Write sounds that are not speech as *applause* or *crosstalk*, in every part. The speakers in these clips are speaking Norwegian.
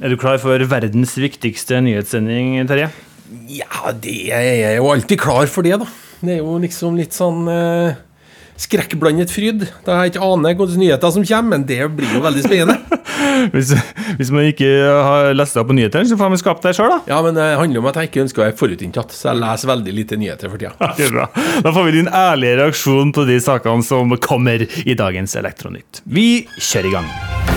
Er du klar for verdens viktigste nyhetssending, Terje? Ja, det er jeg jo alltid klar for det, da. Det er jo liksom litt sånn eh, skrekkblandet fryd. Da jeg ikke aner hvilke nyheter som kommer, men det blir jo veldig spennende. *laughs* Hvis, hvis man ikke har lest deg på nyhetene, så får man skapt deg sjøl, da. Ja, men det handler om at jeg ikke ønsker å være forutinntatt, så jeg leser veldig lite nyheter for tida. *laughs* Det er. Da får vi din ærlige reaksjon på de sakene som kommer i dagens Elektronytt. Vi kjører i gang.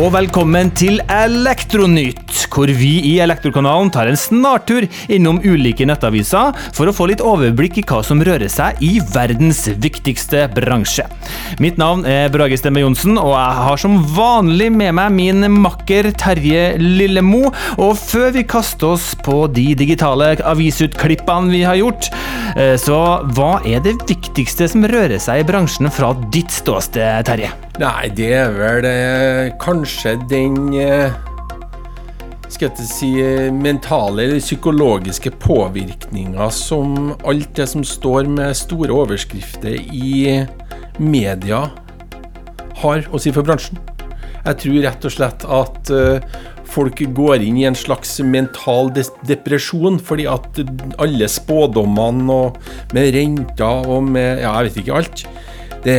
Og velkommen til Elektronytt, hvor vi i Elektrokanalen tar en snartur innom ulike nettaviser for å få litt overblikk i hva som rører seg i verdens viktigste bransje. Mitt navn er Brage Stemme Johnsen, og jeg har som vanlig med meg min makker Terje Lillemo. Og før vi kaster oss på de digitale avisutklippene vi har gjort, så hva er det viktigste som rører seg i bransjen fra ditt ståsted, Terje? Nei, det er vel eh, kanskje den eh, skal jeg si eh, mentale eller psykologiske påvirkninger som alt det som står med store overskrifter i media har å si for bransjen. Jeg tror rett og slett at eh, folk går inn i en slags mental depresjon fordi at alle spådommene og med renter og med ja, jeg vet ikke alt, det,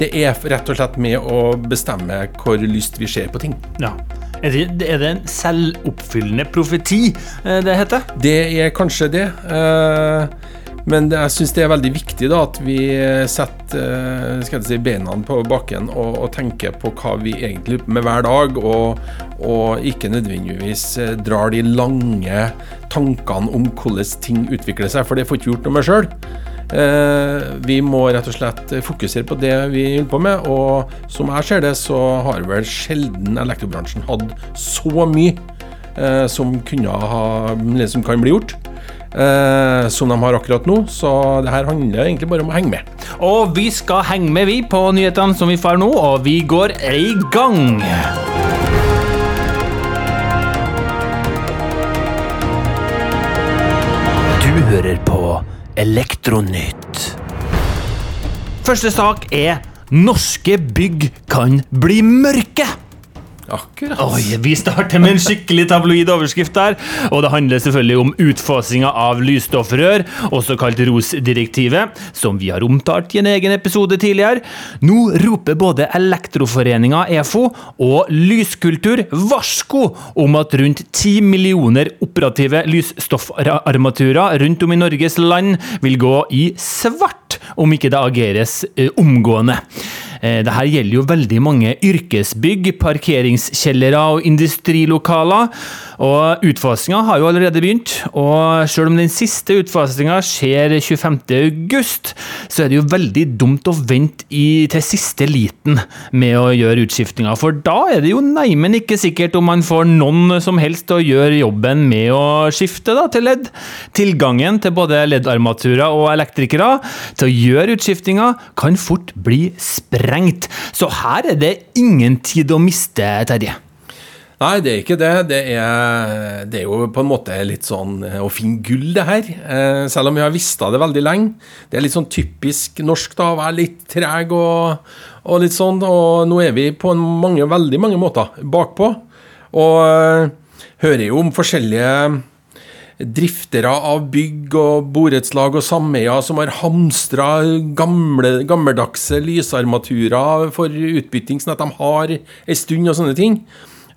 det er rett og slett med å bestemme hvor lyst vi ser på ting. Ja. Er det, er det en selvoppfyllende profeti eh, det heter? Det er kanskje det. eh, Men jeg syns det er veldig viktig da at vi setter eh, skal jeg si, beina på bakken og, og tenker på hva vi egentlig med hver dag, og, og ikke nødvendigvis eh, drar de lange tankene om hvordan ting utvikler seg, for det får ikke gjort noe med sjøl. Vi må rett og slett fokusere på det vi holder på med, og som jeg ser det, så har vel sjelden elektrobransjen hatt så mye eh, som kunne ha som kan bli gjort. Eh, som de har akkurat nå. Så det her handler egentlig bare om å henge med. Og vi skal henge med, vi, på nyhetene som vi får nå, og vi går i gang. Du hører på Elektronytt. Første sak er Norske bygg kan bli mørke. Akkurat. Oi, Vi starter med en skikkelig tabloid overskrift der. Og det handler selvfølgelig om utfasinga av lysstoffrør, også kalt ROS-direktivet, som vi har omtalt i en egen episode tidligere. Nå roper både Elektroforeninga EFO og Lyskultur varsko om at rundt 10 millioner operative lysstoffarmaturer rundt om i Norges land vil gå i svart om ikke det ageres eh, omgående. Eh, Dette gjelder jo veldig mange yrkesbygg, parkeringskjellere og industrilokaler. Og Utfasinga har jo allerede begynt, og selv om den siste utfasinga skjer 25.8, så er det jo veldig dumt å vente i, til siste liten med å gjøre utskiftinga. For da er det jo neimen ikke sikkert om man får noen som helst til å gjøre jobben med å skifte da, til ledd. Tilgangen til både LED-armaturer og elektrikere til å gjøre utskiftinga kan fort bli sprengt. Så her er det ingen tid å miste, Terje. Nei, det er ikke det. Det er, det er jo på en måte litt sånn eh, å finne gull, det her. Eh, selv om vi har visst det veldig lenge. Det er litt sånn typisk norsk, da, å være litt treg og, og litt sånn. Og nå er vi på mange, veldig mange måter bakpå. Og eh, hører jo om forskjellige driftere av bygg og borettslag og sameier som har hamstra gamle, gammeldagse lysarmaturer for utbytting, sånn at de har ei stund og sånne ting.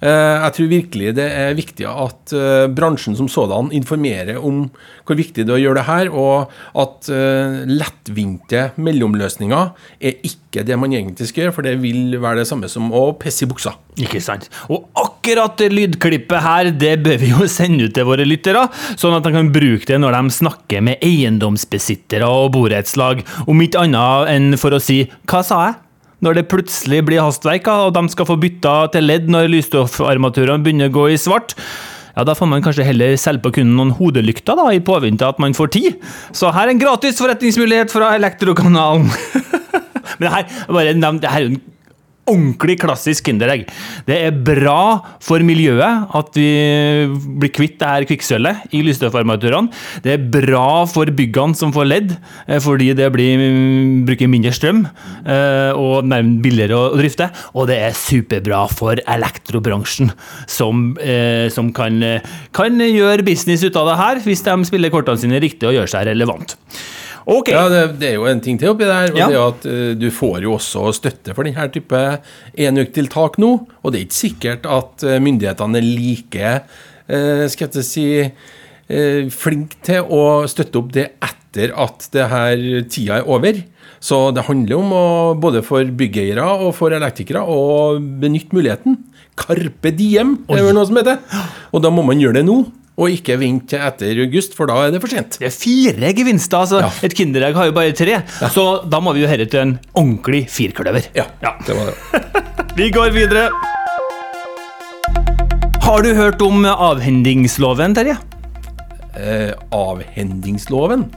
Eh, Jeg tror virkelig det er viktig at eh, bransjen som sådan informerer om hvor viktig det er å gjøre det her, og at eh, lettvinte mellomløsninger er ikke det man egentlig skal gjøre, for det vil være det samme som å pisse i buksa. Ikke sant? Og akkurat det lydklippet her, det bør vi jo *laughs* sende ut til våre lyttere, sånn at de kan bruke det når de snakker med eiendomsbesittere og borettslag, om ikke annet enn for å si 'hva sa jeg'? Når det plutselig blir hastverk, og de skal få bytta til ledd når lysstoffarmaturene begynner å gå i svart, ja, da får man kanskje heller selge på kunden noen hodelykter da, i påvente av at man får tid. Så her er en gratis forretningsmulighet fra Elektrokanalen. *laughs* Men her, bare nevnt, det her er jo en ordentlig klassisk Kinderegg. Det er bra for miljøet at vi blir kvitt det her kvikksølvet i lysstoffarmaturene. Det er bra for byggene som får ledd, eh, fordi det blir, bruker mindre strøm eh, og nærmest billigere å drifte. Og det er superbra for elektrobransjen, som, eh, som kan, kan gjøre business ut av det her, hvis de spiller kortene sine riktig og gjør seg relevant. Okay. Ja, det, det, er jo en ting til oppi der. og ja. det er at uh, Du får jo også støtte for denne type enøktiltak nå. Og det er ikke sikkert at uh, myndighetene er like uh, skal jeg si, uh, flinke til å støtte opp det etter at det her tida er over. Så det handler om å, både for byggeiere og for elektrikere å benytte muligheten. Carpe diem, det er vel noe som heter. Og da må man gjøre det nå. Og ikke vente til etter august, for da er det for sent. Det er fire gevinster. altså. Ja. Et Kinderegg har jo bare tre, ja. så da må vi jo dette til en ordentlig firkløver. Ja, ja. det var det. *laughs* vi går videre. Har du hørt om avhendingsloven, Terje? Eh, avhendingsloven?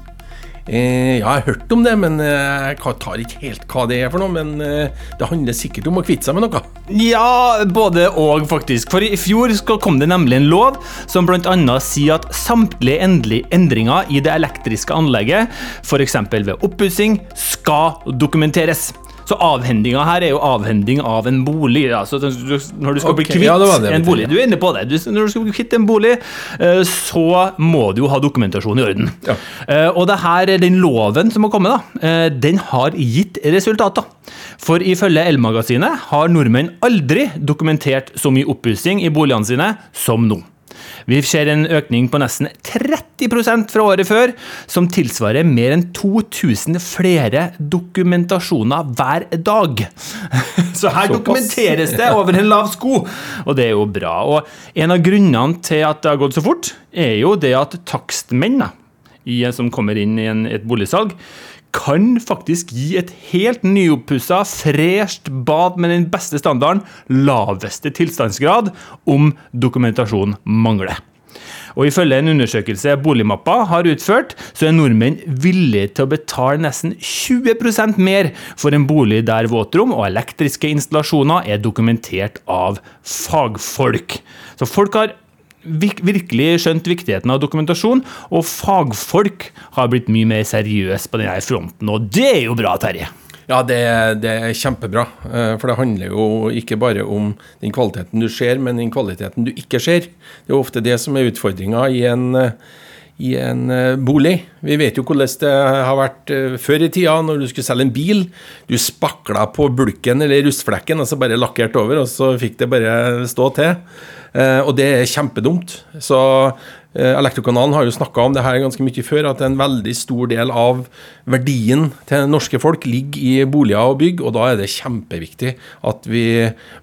Eh, ja, jeg har hørt om det, men eh, jeg tar ikke helt hva det er for noe. Men eh, det handler sikkert om å kvitte seg med noe. Ja, både og, faktisk. For i fjor kom det nemlig en lov som bl.a. sier at samtlige endringer i det elektriske anlegget, f.eks. ved oppussing, skal dokumenteres. Så avhendinga her er jo avhending av en bolig. Altså, når du skal okay, bli kvitt ja, det det en bolig Du er inne på det. Du, når du skal bli kvitt en bolig, eh, så må du jo ha dokumentasjon i orden. Ja. Eh, og det her, den loven som har kommet, da, eh, den har gitt resultater. For ifølge Elmagasinet har nordmenn aldri dokumentert så mye oppussing i boligene sine som nå. Vi ser en økning på nesten 30% fra året før, som tilsvarer mer enn 2000 flere dokumentasjoner hver dag. *laughs* Så her dokumenteres det over en lav sko, og det er jo bra. Og en av grunnene til at det har gått så fort, er jo det at takstmenn som kommer inn i et boligsalg, kan faktisk gi et helt nyoppussa, fresht bad med den beste standarden, laveste tilstandsgrad, om dokumentasjon mangler. Og Ifølge en undersøkelse Boligmappa har utført, så er nordmenn villige til å betale nesten 20% mer for en bolig der våtrom og elektriske installasjoner er dokumentert av fagfolk. Så folk har virkelig skjønt viktigheten av dokumentasjon, og fagfolk har blitt mye mer seriøse på denne fronten, og det er jo bra, Terje. Ja, det, det, er kjempebra. Eh, for det handler jo ikke bare om den kvaliteten du ser, men den kvaliteten du ikke ser. Det er ofte det som er utfordringa i en i en eh, bolig. Vi vet jo hvordan det har vært eh, før i tida når du skulle selge en bil. Du spakla på bulken eller rustflekken og så bare lakkert over, og så fikk det bare stå til. Eh, og det er kjempedumt. Så Elektrokanalen har jo snakka om det her ganske mye før, at en veldig stor del av verdien til norske folk ligger i boliger og bygg, og da er det kjempeviktig at vi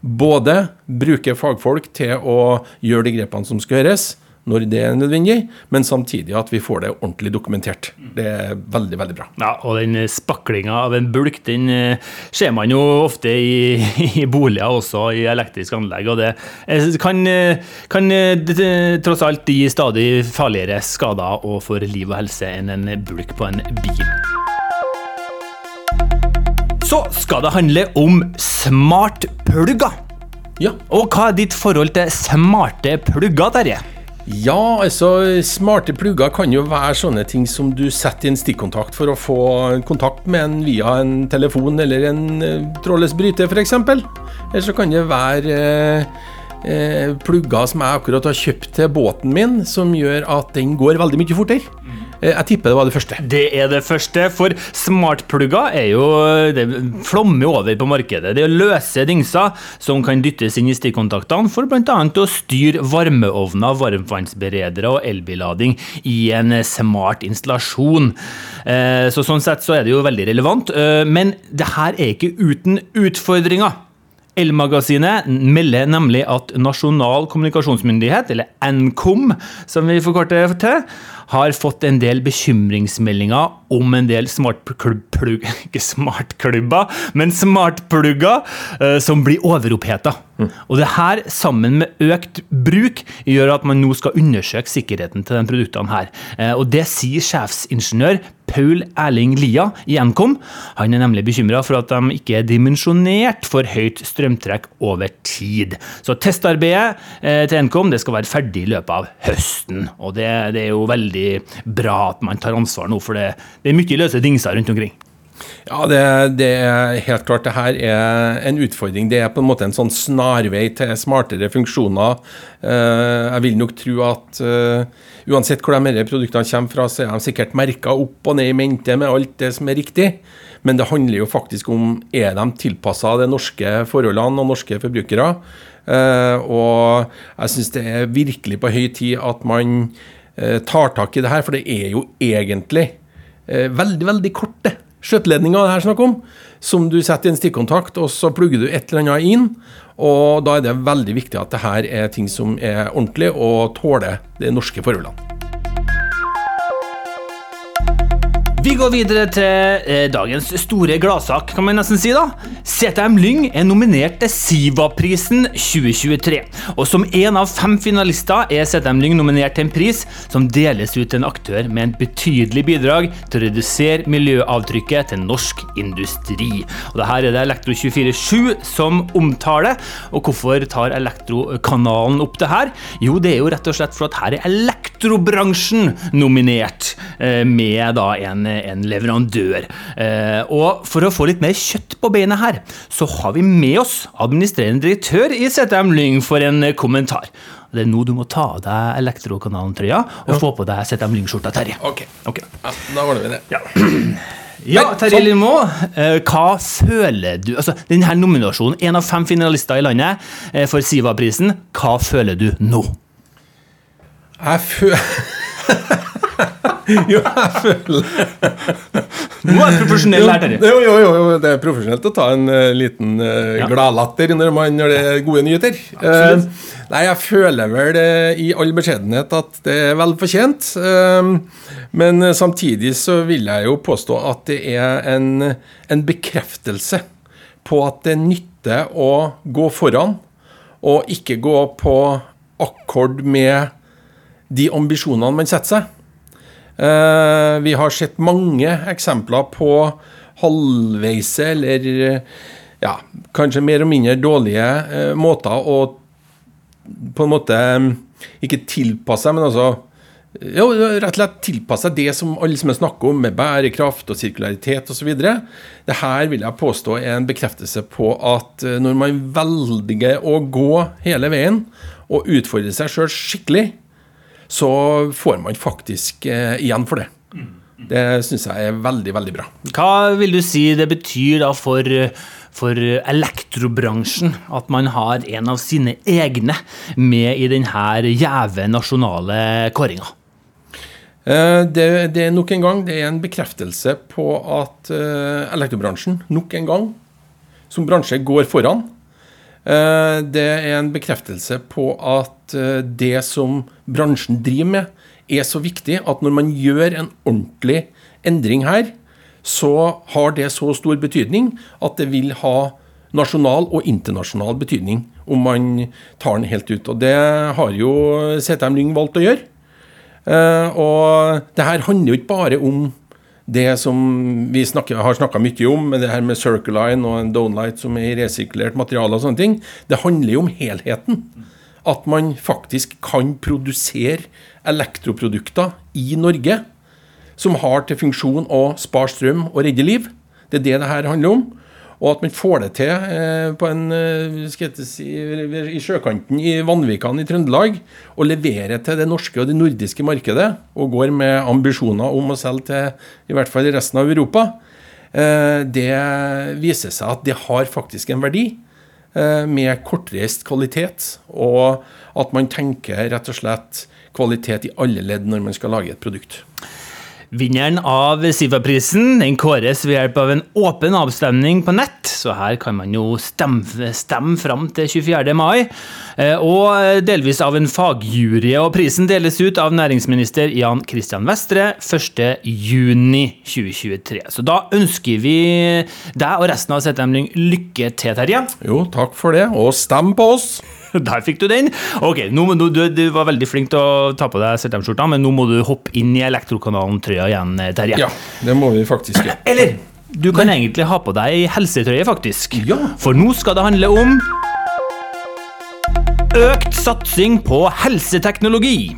både bruker fagfolk til å gjøre de grepene som skal gjøres, når det er nødvendig, men samtidig at vi får det ordentlig dokumentert. Det er veldig, veldig bra. Ja, og den spaklinga av en bulk, den eh, ser man jo ofte i, *laughs* i boliger også, i elektriske anlegg. Og det eh, kan, eh, kan det, tross alt gi stadig farligere skader og for liv og helse enn en bulk på en bil. Så skal det handle om smartplugger. Ja. Og hva er ditt forhold til smarte plugger, Terje? Ja, altså smarte plugger kan jo være sånne ting som du setter i en stikkontakt for å få kontakt med en via en telefon eller en uh, trådløs bryter, f.eks. Eller så kan det være uh, uh, plugger som jeg akkurat har kjøpt til båten min, som gjør at den går veldig mye fortere. Eh, jeg tipper det var det første. Det er det første, for smartplugger er jo Det flommer over på markedet. Det er løse dingser som kan dyttes inn i stikkontaktene for bl.a. å styre varmeovner, varmtvannsberedere og elbillading i en smart installasjon. Eh, så Sånn sett så er det jo veldig relevant, eh, men det her er ikke uten utfordringer. Elmagasinet melder nemlig at Nasjonal kommunikasjonsmyndighet, eller Nkom som vi forkorter til, har fått en del bekymringsmeldinger om en del smartklubber, *laughs* ikke men smartplugger eh, som blir overoppheta. Og det her, sammen med økt bruk, gjør at man nå skal undersøke sikkerheten til de produktene her. Eh, og det sier sjefsingeniør Paul Erling Lia i Nkom. Han er nemlig bekymra for at de ikke er dimensjonert for høyt strømtrekk over tid. Så testarbeidet eh, til Nkom det skal være ferdig i løpet av høsten. Og det, det, er jo veldig bra at man tar ansvar nå, for det, det er mye løse dingser rundt omkring. Ja, det, det, er helt klart. Det her er en utfordring. Det er på en måte en sånn snarvei til smartere funksjoner. Eh, jeg vil nok tro at uh, uansett hvor de produktene kommer fra, så er de sikkert merka opp og ned i mente med alt det som er riktig. Men det handler jo faktisk om er de tilpassa de norske forholdene og norske forbrukere. Uh, og jeg syns det er virkelig på høy tid at man tar tak i det her, for det er jo egentlig veldig, veldig kort, det skjøteledninga det her snakk om, som du setter i en stikkontakt, og så plugger du et eller annet inn. Og da er det veldig viktig at det her er ting som er ordentlig og tåler de norske forholdene. Vi går videre til eh, dagens store gladsak, kan man nesten si. da. CTM Lyng er nominert til Siva-prisen 2023. Og som én av fem finalister er CTM Lyng nominert til en pris som deles ut til en aktør med en betydelig bidrag til å redusere miljøavtrykket til norsk industri. Og det her er det Elektro247 som omtaler. Og hvorfor tar Elektrokanalen opp det her? Jo, det er jo rett og slett for at her er elektrobransjen nominert eh, med da en en leverandør. Eh, og for å få litt mer kjøtt på beinet her, så har vi med oss administrerende direktør i ZM Lyng for en kommentar. Det er nå du må ta av deg Elektrokanalen-trøya og ja. få på deg ZM Lyng-skjorta, Terje. Ok, okay. Ja, da ordner vi det. Ja. Ja, Terje Lindmo, eh, hva føler du Altså, denne nominasjonen, én av fem finalister i landet eh, for Siva-prisen, hva føler du nå? Jeg føler *laughs* jo, jeg føler Nå er det profesjonell her, Terje. Jo, jo, jo, det er profesjonelt å ta en uh, liten uh, ja. gladlatter når, når det er gode nyheter. Uh, nei, jeg føler vel i all beskjedenhet at det er vel fortjent. men samtidig så vil jeg jo påstå at det er en, en bekreftelse på at det nytter å gå foran, og ikke gå på akkord med de ambisjonene man setter seg. Eh, vi har sett mange eksempler på halvveise eller ja, kanskje mer og mindre dårlige eh, måter å på en måte ikke tilpasse, men altså jo, rett og slett tilpasse det som alle som snakker om, med bærekraft og sirkularitet osv. Det her vil jeg påstå er en bekreftelse på at eh, når man velger å gå hele veien og utfordre seg sjøl skikkelig, så får man faktisk eh, igjen for det. Det syns jeg er veldig, veldig bra. Hva vil du si det betyr da for, for elektrobransjen at man har en av sine egne med i denne gjeve nasjonale kåringa? Eh, det, det, er nok en gang det er en bekreftelse på at uh, elektrobransjen nok en gang som bransje går foran. Uh, det er en bekreftelse på at Eh, det som bransjen driver med, er så viktig at når man gjør en ordentlig endring her, så har det så stor betydning at det vil ha nasjonal og internasjonal betydning om man tar den helt ut. Og det har jo CTM Lyng valgt å gjøre. Eh, og det her handler jo ikke bare om det som vi snakker, har snakka mye om, med det her med Circle Line og en Downlight som er i resirkulert materiale og sånne ting. Det handler jo om helheten at man faktisk kan produsere elektroprodukter i Norge som har til funksjon å spare strøm og redde liv. Det er det det her handler om. Og at man får det til eh, på en, eh, si, i sjøkanten i Vanvikan i Trøndelag og leverer til det norske og det nordiske markedet, og går med ambisjoner om å selge til i hvert fall resten av Europa, eh, det viser seg at det har faktisk en verdi. Med kortreist kvalitet, og at man tenker rett og slett kvalitet i alle ledd når man skal lage et produkt. Vinneren av Sifa-prisen den kåres ved hjelp av en åpen avstemning på nett, så her kan man jo stemme, stemme fram til 24. mai. Eh, og delvis av en fagjury. Og prisen deles ut av næringsminister Jan Christian Vestre 1.6.2023. Så da ønsker vi deg og resten av ZM lykke til, Terje. Jo, takk for det, og stem på oss! *laughs* Der fikk du den. Ok, nå, du, du, du, var veldig flink til å ta på deg ZM-skjorta, men nå må du hoppe inn i Elektrokanalen-trøya igjen, Terje. Ja, det må vi faktisk gjøre. Eller, du kan Nei. egentlig ha på deg helsetrøye, faktisk. Ja. For nå skal det handle om Økt satsing på helseteknologi.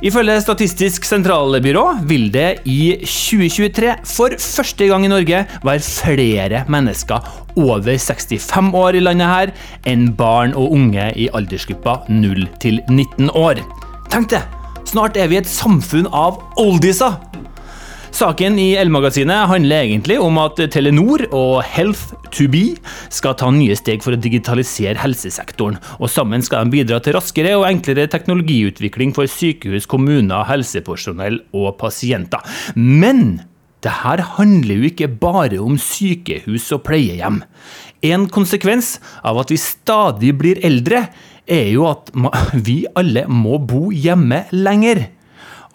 Ifølge Statistisk sentralbyrå vil det i 2023 for første gang i Norge være flere mennesker over 65 år i landet her enn barn og unge i aldersgruppa 0 til 19 år. Tenk det! Snart er vi et samfunn av oldiser! Saken i Elmagasinet handler egentlig om at Telenor og Health2Be skal ta nye steg for å digitalisere helsesektoren. Og sammen skal de bidra til raskere og enklere teknologiutvikling for sykehus, kommuner, helsepersonell og pasienter. Men det her handler jo ikke bare om sykehus og pleiehjem. En konsekvens av at vi stadig blir eldre, er jo at *laughs* vi alle må bo hjemme lenger.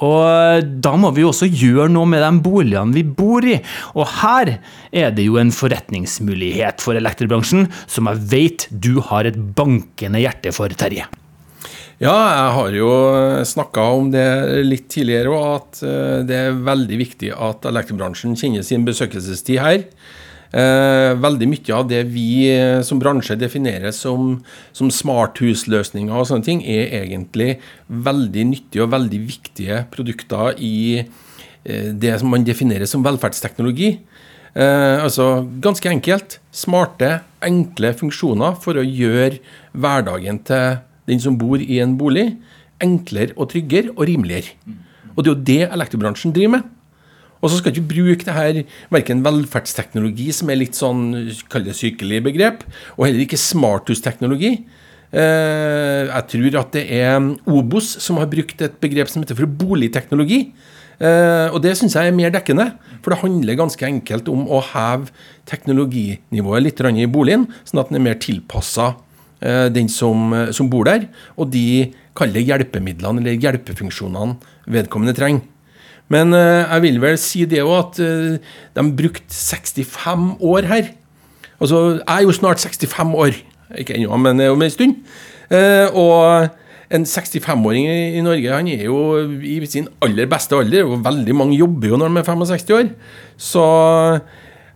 Og da må vi jo også gjøre noe med de boligene vi bor i. Og her er det jo en forretningsmulighet for elektrobransjen som jeg vet du har et bankende hjerte for, Terje. Ja, jeg har jo snakka om det litt tidligere òg, at eh, det er veldig viktig at elektrobransjen kjenner sin besøkelsestid her. Eh, veldig mye av det vi eh, som bransje definerer som, som smarthusløsninger og sånne ting, er egentlig veldig nyttige og veldig viktige produkter i eh, det som man definerer som velferdsteknologi. Eh, altså ganske enkelt. Smarte, enkle funksjoner for å gjøre hverdagen til den som bor i en bolig, enklere og tryggere og rimeligere. Og det er jo det elektrobransjen driver med. Og så skal ikke bruke det her verken velferdsteknologi, som er litt sånn kall det sykelig begrep, og heller ikke smarthusteknologi. Eh, jeg tror at det er Obos som har brukt et begrep som heter for boligteknologi. Eh, og det syns jeg er mer dekkende, for det handler ganske enkelt om å heve teknologinivået litt i boligen, sånn at den er mer tilpassa eh, den som, som bor der, og de kaller hjelpemidlene eller hjelpefunksjonene vedkommende trenger. Men uh, jeg vil vel si det òg, at uh, de brukte 65 år her. Altså, jeg er jo snart 65 år. Ikke ennå, men om en stund. Og en 65-åring i, Norge han er jo i sin aller beste alder, og veldig mange jobber jo når de er 65 år. Så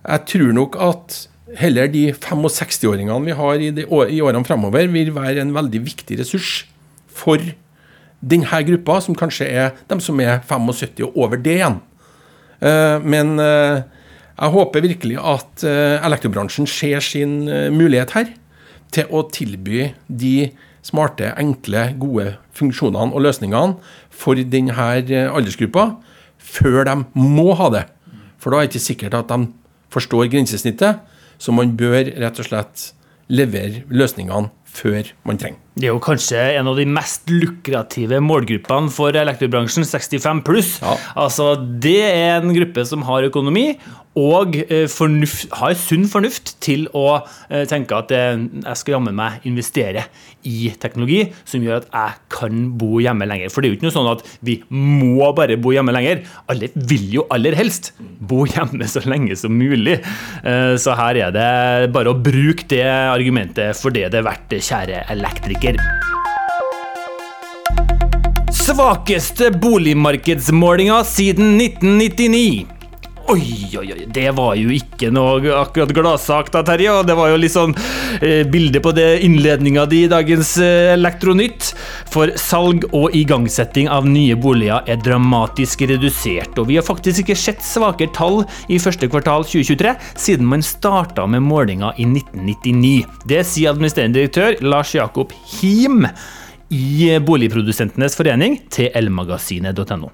jeg tror nok at heller de 65-åringene vi har i, de, i årene fremover, vil være en veldig viktig ressurs for denne gruppa, som kanskje er de som er 75 og over det igjen. Eh, men eh, jeg håper virkelig at eh, elektrobransjen ser sin mulighet her til å tilby de smarte, enkle, gode funksjonene og løsningene for denne aldersgruppa før de må ha det. For da er det ikke sikkert at de forstår grensesnittet, så man bør rett og slett levere løsningene før man trenger. Det er jo kanskje en av de mest lukrative målgruppene for elektrobransjen, 65 pluss. Ja. Altså, det er en gruppe som har økonomi, og eh, fornuft, har sunn fornuft til å eh, tenke at eh, jeg skal jammen meg investere i teknologi som gjør at jeg kan bo hjemme lenger. For det er jo ikke noe sånn at vi må bare bo hjemme lenger. Alle vil jo aller helst bo hjemme så lenge som mulig. Så her er det bare å bruke det argumentet for det det er verdt, kjære elektriker. Svakeste boligmarkedsmålinga siden 1999. Oi, oi, oi, det var jo ikke noe akkurat gladsak, da, Terje. Og det var jo litt sånn eh, bilde på det innledninga di i dagens eh, Elektronytt. For salg og igangsetting av nye boliger er dramatisk redusert. Og vi har faktisk ikke sett svakere tall i første kvartal 2023 siden man starta med målinga i 1999. Det sier administrerende direktør Lars Jakob Him i Boligprodusentenes forening til elmagasinet.no.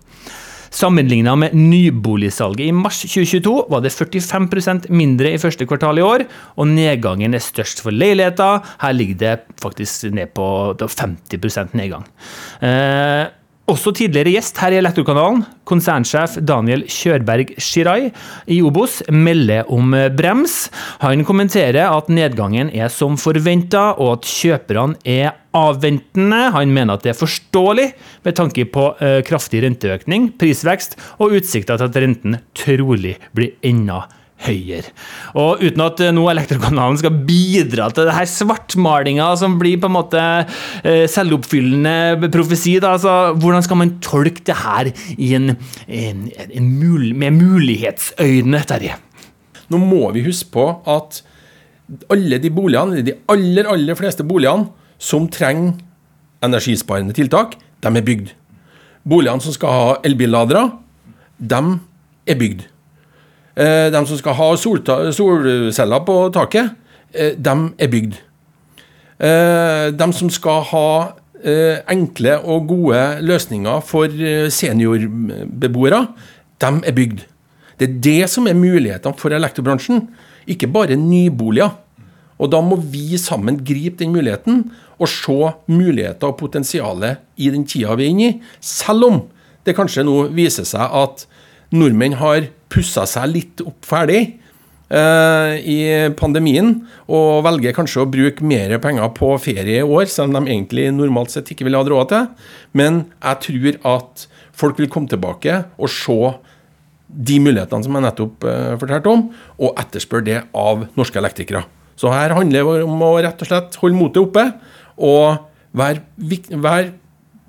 Sammenligna med nyboligsalget i mars 2022 var det 45% mindre i første kvartal i år, og nedgangen er størst for leiligheter. Her ligger det faktisk ned på 50 nedgang. Eh, Også tidligere gjest her i Elektrokanalen, konsernsjef Daniel Kjørberg Shirai i Obos, melder om brems. Han kommenterer at nedgangen er som forventa, og at kjøperne er avventende. Han mener at det er forståelig med tanke på eh, kraftig renteøkning, prisvekst og utsikter til at renten trolig blir enda høyere høyere. Og uten at eh, nå Elektrokanalen skal bidra til det her svartmalinga som blir på en måte eh, selvoppfyllende profesi, da, altså, hvordan skal man tolke det her en, en, en mul med mulighetsøyne, Terje? Nå må vi huske på at alle de boligene, de aller, aller fleste boligene som trenger energisparende tiltak, de er bygd. Boligene som skal ha elbilladere, de er bygd. Eh, de som skal ha solceller på taket, eh, de er bygd. Eh, de som skal ha enkle og gode løsninger for seniorbeboere, de er bygd. Det er det som er mulighetene for elektrobransjen, ikke bare nyboliger. Og da må vi sammen gripe den muligheten og se muligheter og potensialet i den tida vi er inne i, selv om det kanskje nå viser seg at nordmenn har pussa seg litt opp ferdig eh, i pandemien, og velger kanskje å bruke mer penger på ferie i år, som de egentlig normalt sett ikke ville hatt råd til. Men jeg tror at folk vil komme tilbake og se de mulighetene som jeg nettopp eh, fortalte om, og etterspør det av norske elektrikere. Så her handler det om å rett og slett holde motet oppe, og være, være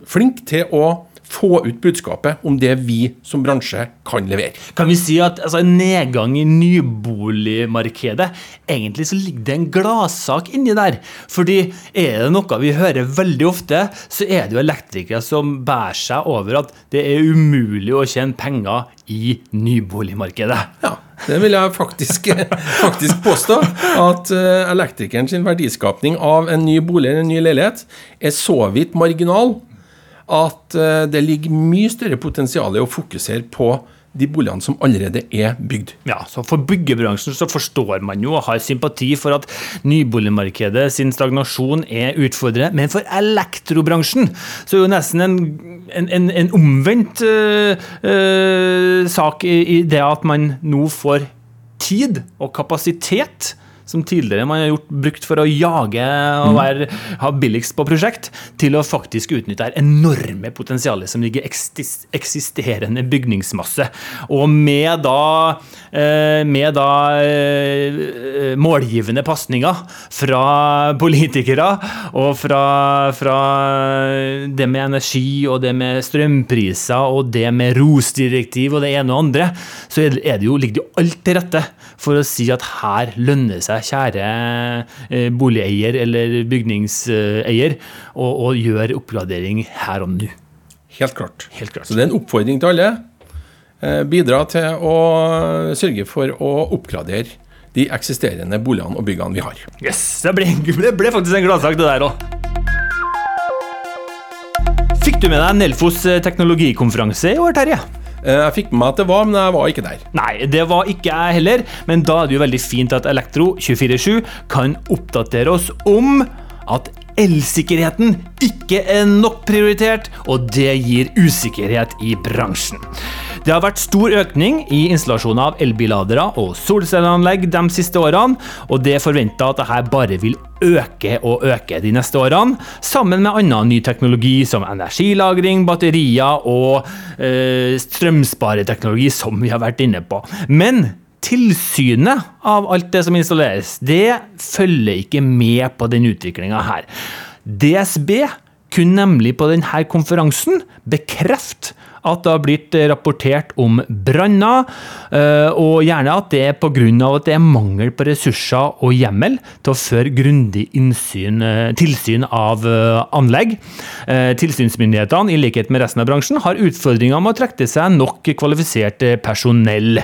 flink til å få ut budskapet om det vi som bransje kan levere. Kan vi si at altså, en nedgang i nyboligmarkedet Egentlig så ligger det en gladsak inni der. Fordi er det noe vi hører veldig ofte, så er det jo elektrikere som bærer seg over at det er umulig å tjene penger i nyboligmarkedet. Ja, det vil jeg faktisk, *laughs* faktisk påstå. At uh, elektrikeren sin verdiskapning av en ny bolig eller en ny leilighet er så vidt marginal at eh, det ligger mye større potensial i å fokusere på de boligene som allerede er bygd. Ja, så For byggebransjen så forstår man jo og har sympati for at nyboligmarkedet sin stagnasjon er utfordrende, men for elektrobransjen så er det jo nesten en, en, en omvendt øh, øh, sak i, i det at man nå får tid og kapasitet som tidligere man har gjort, brukt for å jage og mm. være, ha billigst på prosjekt, til å faktisk utnytte det enorme potensialet som ligger i eksisterende bygningsmasse. Og med da, eh, med da eh, målgivende pasninger fra politikere og fra, fra det med energi og det med strømpriser og det med ROS-direktiv og det ene og andre, så er det jo, ligger det jo alt til rette for å si at her lønner det seg kjære eh, boligeier eller bygningseier og, og gjør oppgradering her og nå. Helt klart. Helt klart. Så det er en oppfordring til alle. Eh, bidra til å sørge for å oppgradere de eksisterende boligene og byggene vi har. Yes, Det ble, det ble faktisk en gladsak, det der òg. Fikk du med deg Nelfos eh, teknologikonferanse i år, Terje? Eh, jeg fikk med meg at det var, men jeg var ikke der. Nei, det var ikke jeg heller, men da er det jo veldig fint at Elektro 24-7 kan oppdatere oss om at elsikkerheten ikke er nok prioritert, og det gir usikkerhet i bransjen. Det har vært stor økning i installasjoner av elbilladere og solcelleanlegg de siste årene, og det er forventa at dette bare vil øke og øke de neste årene, sammen med annen ny teknologi som energilagring, batterier og øh, strømspareteknologi, som vi har vært inne på. Men tilsynet av alt det som installeres, det følger ikke med på den utviklinga her. DSB kunne nemlig på denne konferansen bekrefte at det har blitt rapportert om branner, eh, og gjerne at det er pga. at det er mangel på ressurser og hjemmel til å føre grundig innsyn, eh, tilsyn av eh, anlegg. Tilsynsmyndighetene, i likhet med resten av bransjen, har utfordringer med å trekke til seg nok kvalifisert personell.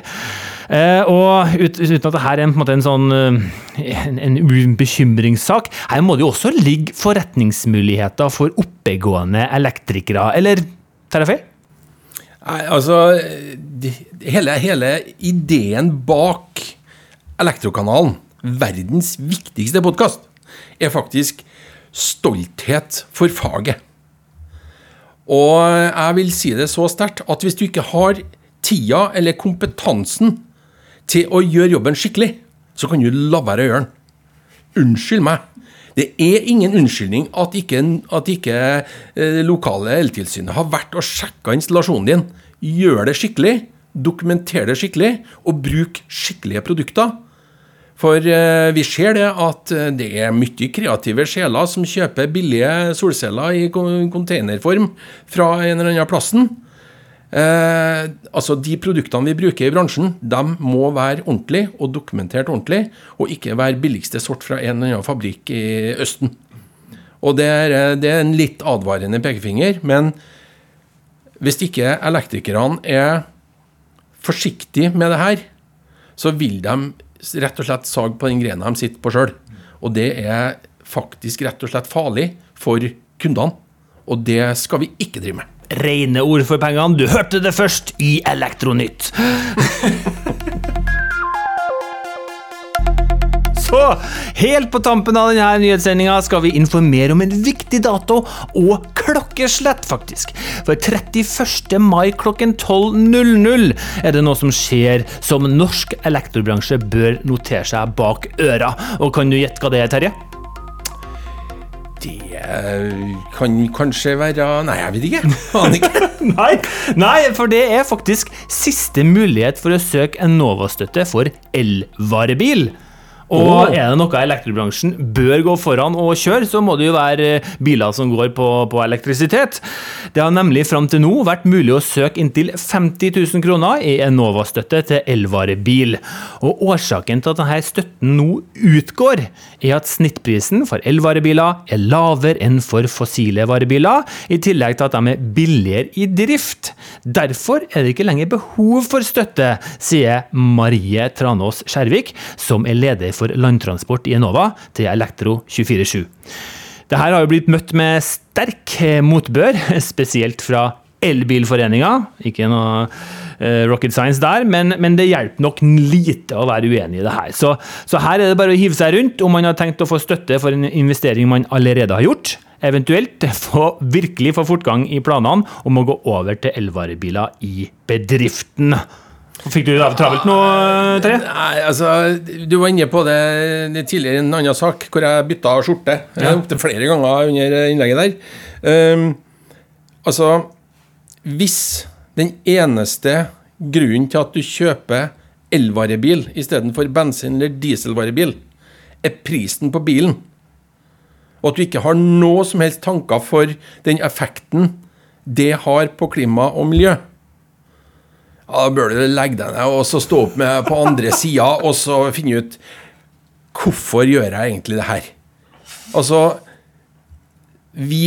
og uten at dette er en, en, en sånn en, en bekymringssak, her må det jo også ligge forretningsmuligheter for oppegående elektrikere, eller tar jeg feil? Nei, altså hele, hele, ideen bak Elektrokanalen, verdens viktigste podkast, er faktisk stolthet for faget. Og jeg vil si det så sterkt at hvis du ikke har tida eller kompetansen til å gjøre jobben skikkelig, så kan du la være å gjøre den. Unnskyld meg. Det er ingen unnskyldning at ikke, at ikke eh, lokale eltilsynet har vært og sjekka installasjonen din. Gjør det skikkelig, dokumenter det skikkelig, og bruk skikkelige produkter. For eh, vi ser det at eh, det er mye kreative sjeler som kjøper billige solceller i containerform fra en eller annen plassen. Eh, altså De produktene vi bruker i bransjen, de må være ordentlig og dokumentert ordentlig, og ikke være billigste sort fra en eller annen fabrikk i Østen. Og det er, eh, det er en litt advarende pekefinger, men hvis ikke elektrikerne er forsiktige med det her, så vil de rett og slett sage på den grena de sitter på sjøl. Og det er faktisk rett og slett farlig for kundene. Og det skal vi ikke drive med rene ord for pengene. Du hørte det først i Elektronytt. *laughs* Så, helt på tampen av denne nyhetssendinga skal vi informere om en viktig dato, og klokkeslett, faktisk. For 31. mai klokken 12.00 er det noe som skjer som norsk elektrobransje bør notere seg bak øra. Og kan du gjette hva det er, Terje? Det kan kanskje være Nei, jeg vet ikke. Aner ikke. *laughs* nei, nei, for det er faktisk siste mulighet for å søke Enova-støtte for elvarebil. Og er det noe elektrobransjen bør gå foran og kjøre, så må det jo være eh, biler som går på, på elektrisitet. Det har nemlig fram til nå vært mulig å søke inntil 50 000 kroner i Enova-støtte til elvarebil. Og årsaken til at denne støtten nå utgår, er at snittprisen for elvarebiler er lavere enn for fossile varebiler, i tillegg til at de er billigere i drift. Derfor er det ikke lenger behov for støtte, sier Marie Tranås Skjervik, som er leder for for landtransport i Enova til Elektro 24-7. Dette har jo blitt møtt med sterk motbør, *laughs* spesielt fra Elbilforeninga. Ikke noe uh, rocket science der, men, men, det hjelper nok lite å være uenig i det her. Så, så, her er det bare å hive seg rundt om man har tenkt å få støtte for en investering man allerede har gjort. Eventuelt få, virkelig få fortgang i planene om å gå over til elvarebiler i bedriften. Fikk du det travelt nå, Terje? Nei, altså, Du var inne på det, det tidligere i en annen sak, hvor jeg bytta skjorte ja. opptil flere ganger under innlegget der. Um, altså, hvis den eneste grunnen til at du kjøper elvarebil istedenfor bensin- eller dieselvarebil, er prisen på bilen, og at du ikke har noe som helst tanker for den effekten det har på klima og miljø, ja, Da bør du legge deg ned og så stå opp med på andre *laughs* sida og så finne ut Hvorfor gjør jeg egentlig det her? Altså Vi,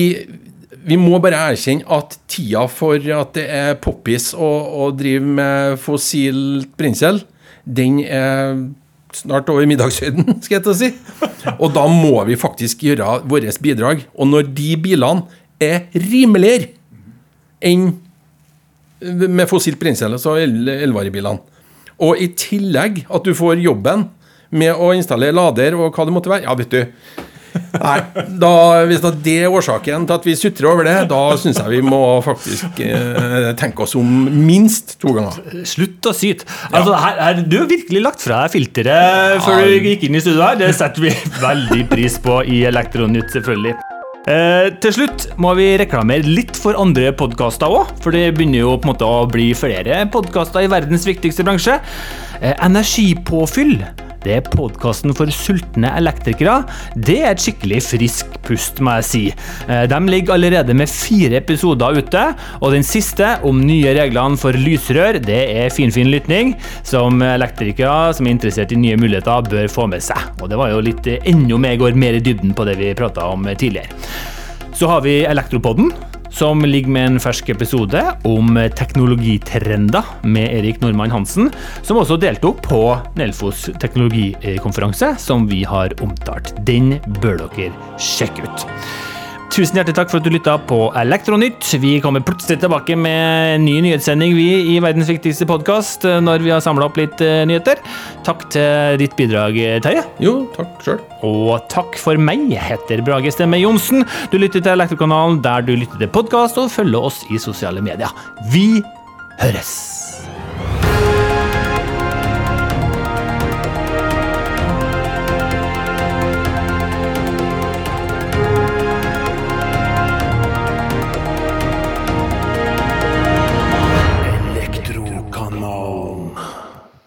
vi må bare erkjenne at tida for at det er poppis å, å drive med fossilt brensel, den er snart over middagshøyden, *laughs* skal jeg til å si. Og da må vi faktisk gjøre vårt bidrag. Og når de bilene er rimeligere enn med fossilt brensel, altså elvarebilene. Og i tillegg at du får jobben med å installere lader og hva det måtte være. Ja, vet du. Nei, da, Hvis det er årsaken til at vi sutrer over det, da syns jeg vi må faktisk eh, tenke oss om minst to ganger. Slutt å syte. Altså, her, her, du har virkelig lagt fra deg filteret før du gikk inn i studio her. Det setter vi *laughs* veldig pris på i Elektronytt, selvfølgelig. Eh, til slutt må vi reklamere litt for andre podkaster òg, for det begynner jo på en måte å bli flere podkaster i verdens viktigste bransje. Eh, energipåfyll det er podkasten for sultne elektrikere. Det er et skikkelig frisk pust, må jeg si. Eh, de ligger allerede med fire episoder ute, og den siste, om nye reglene for lysrør, det er finfin lytning, som elektrikere som er interessert i nye muligheter, bør få med seg. Og det var jo litt enda mer, går mer i dybden på det vi prata om tidligere. Så har vi Elektropodden, som ligger med en fersk episode om teknologitrender med Erik Nordmann Hansen, som også deltok på Nelfos teknologikonferanse, som vi har omtalt. Den bør dere sjekke ut. Tusen hjertelig takk for at du lytta på Elektronytt. Vi kommer plutselig tilbake med en ny nyhetssending vi i verdens viktigste podkast når vi har samla opp litt eh, nyheter. Takk til ditt bidrag, Terje. Jo, takk sjøl. Og takk for meg, heter Brage Stemme Johnsen. Du lytter til Elektrokanalen der du lytter til podkast, og følger oss i sosiale medier. Vi høres!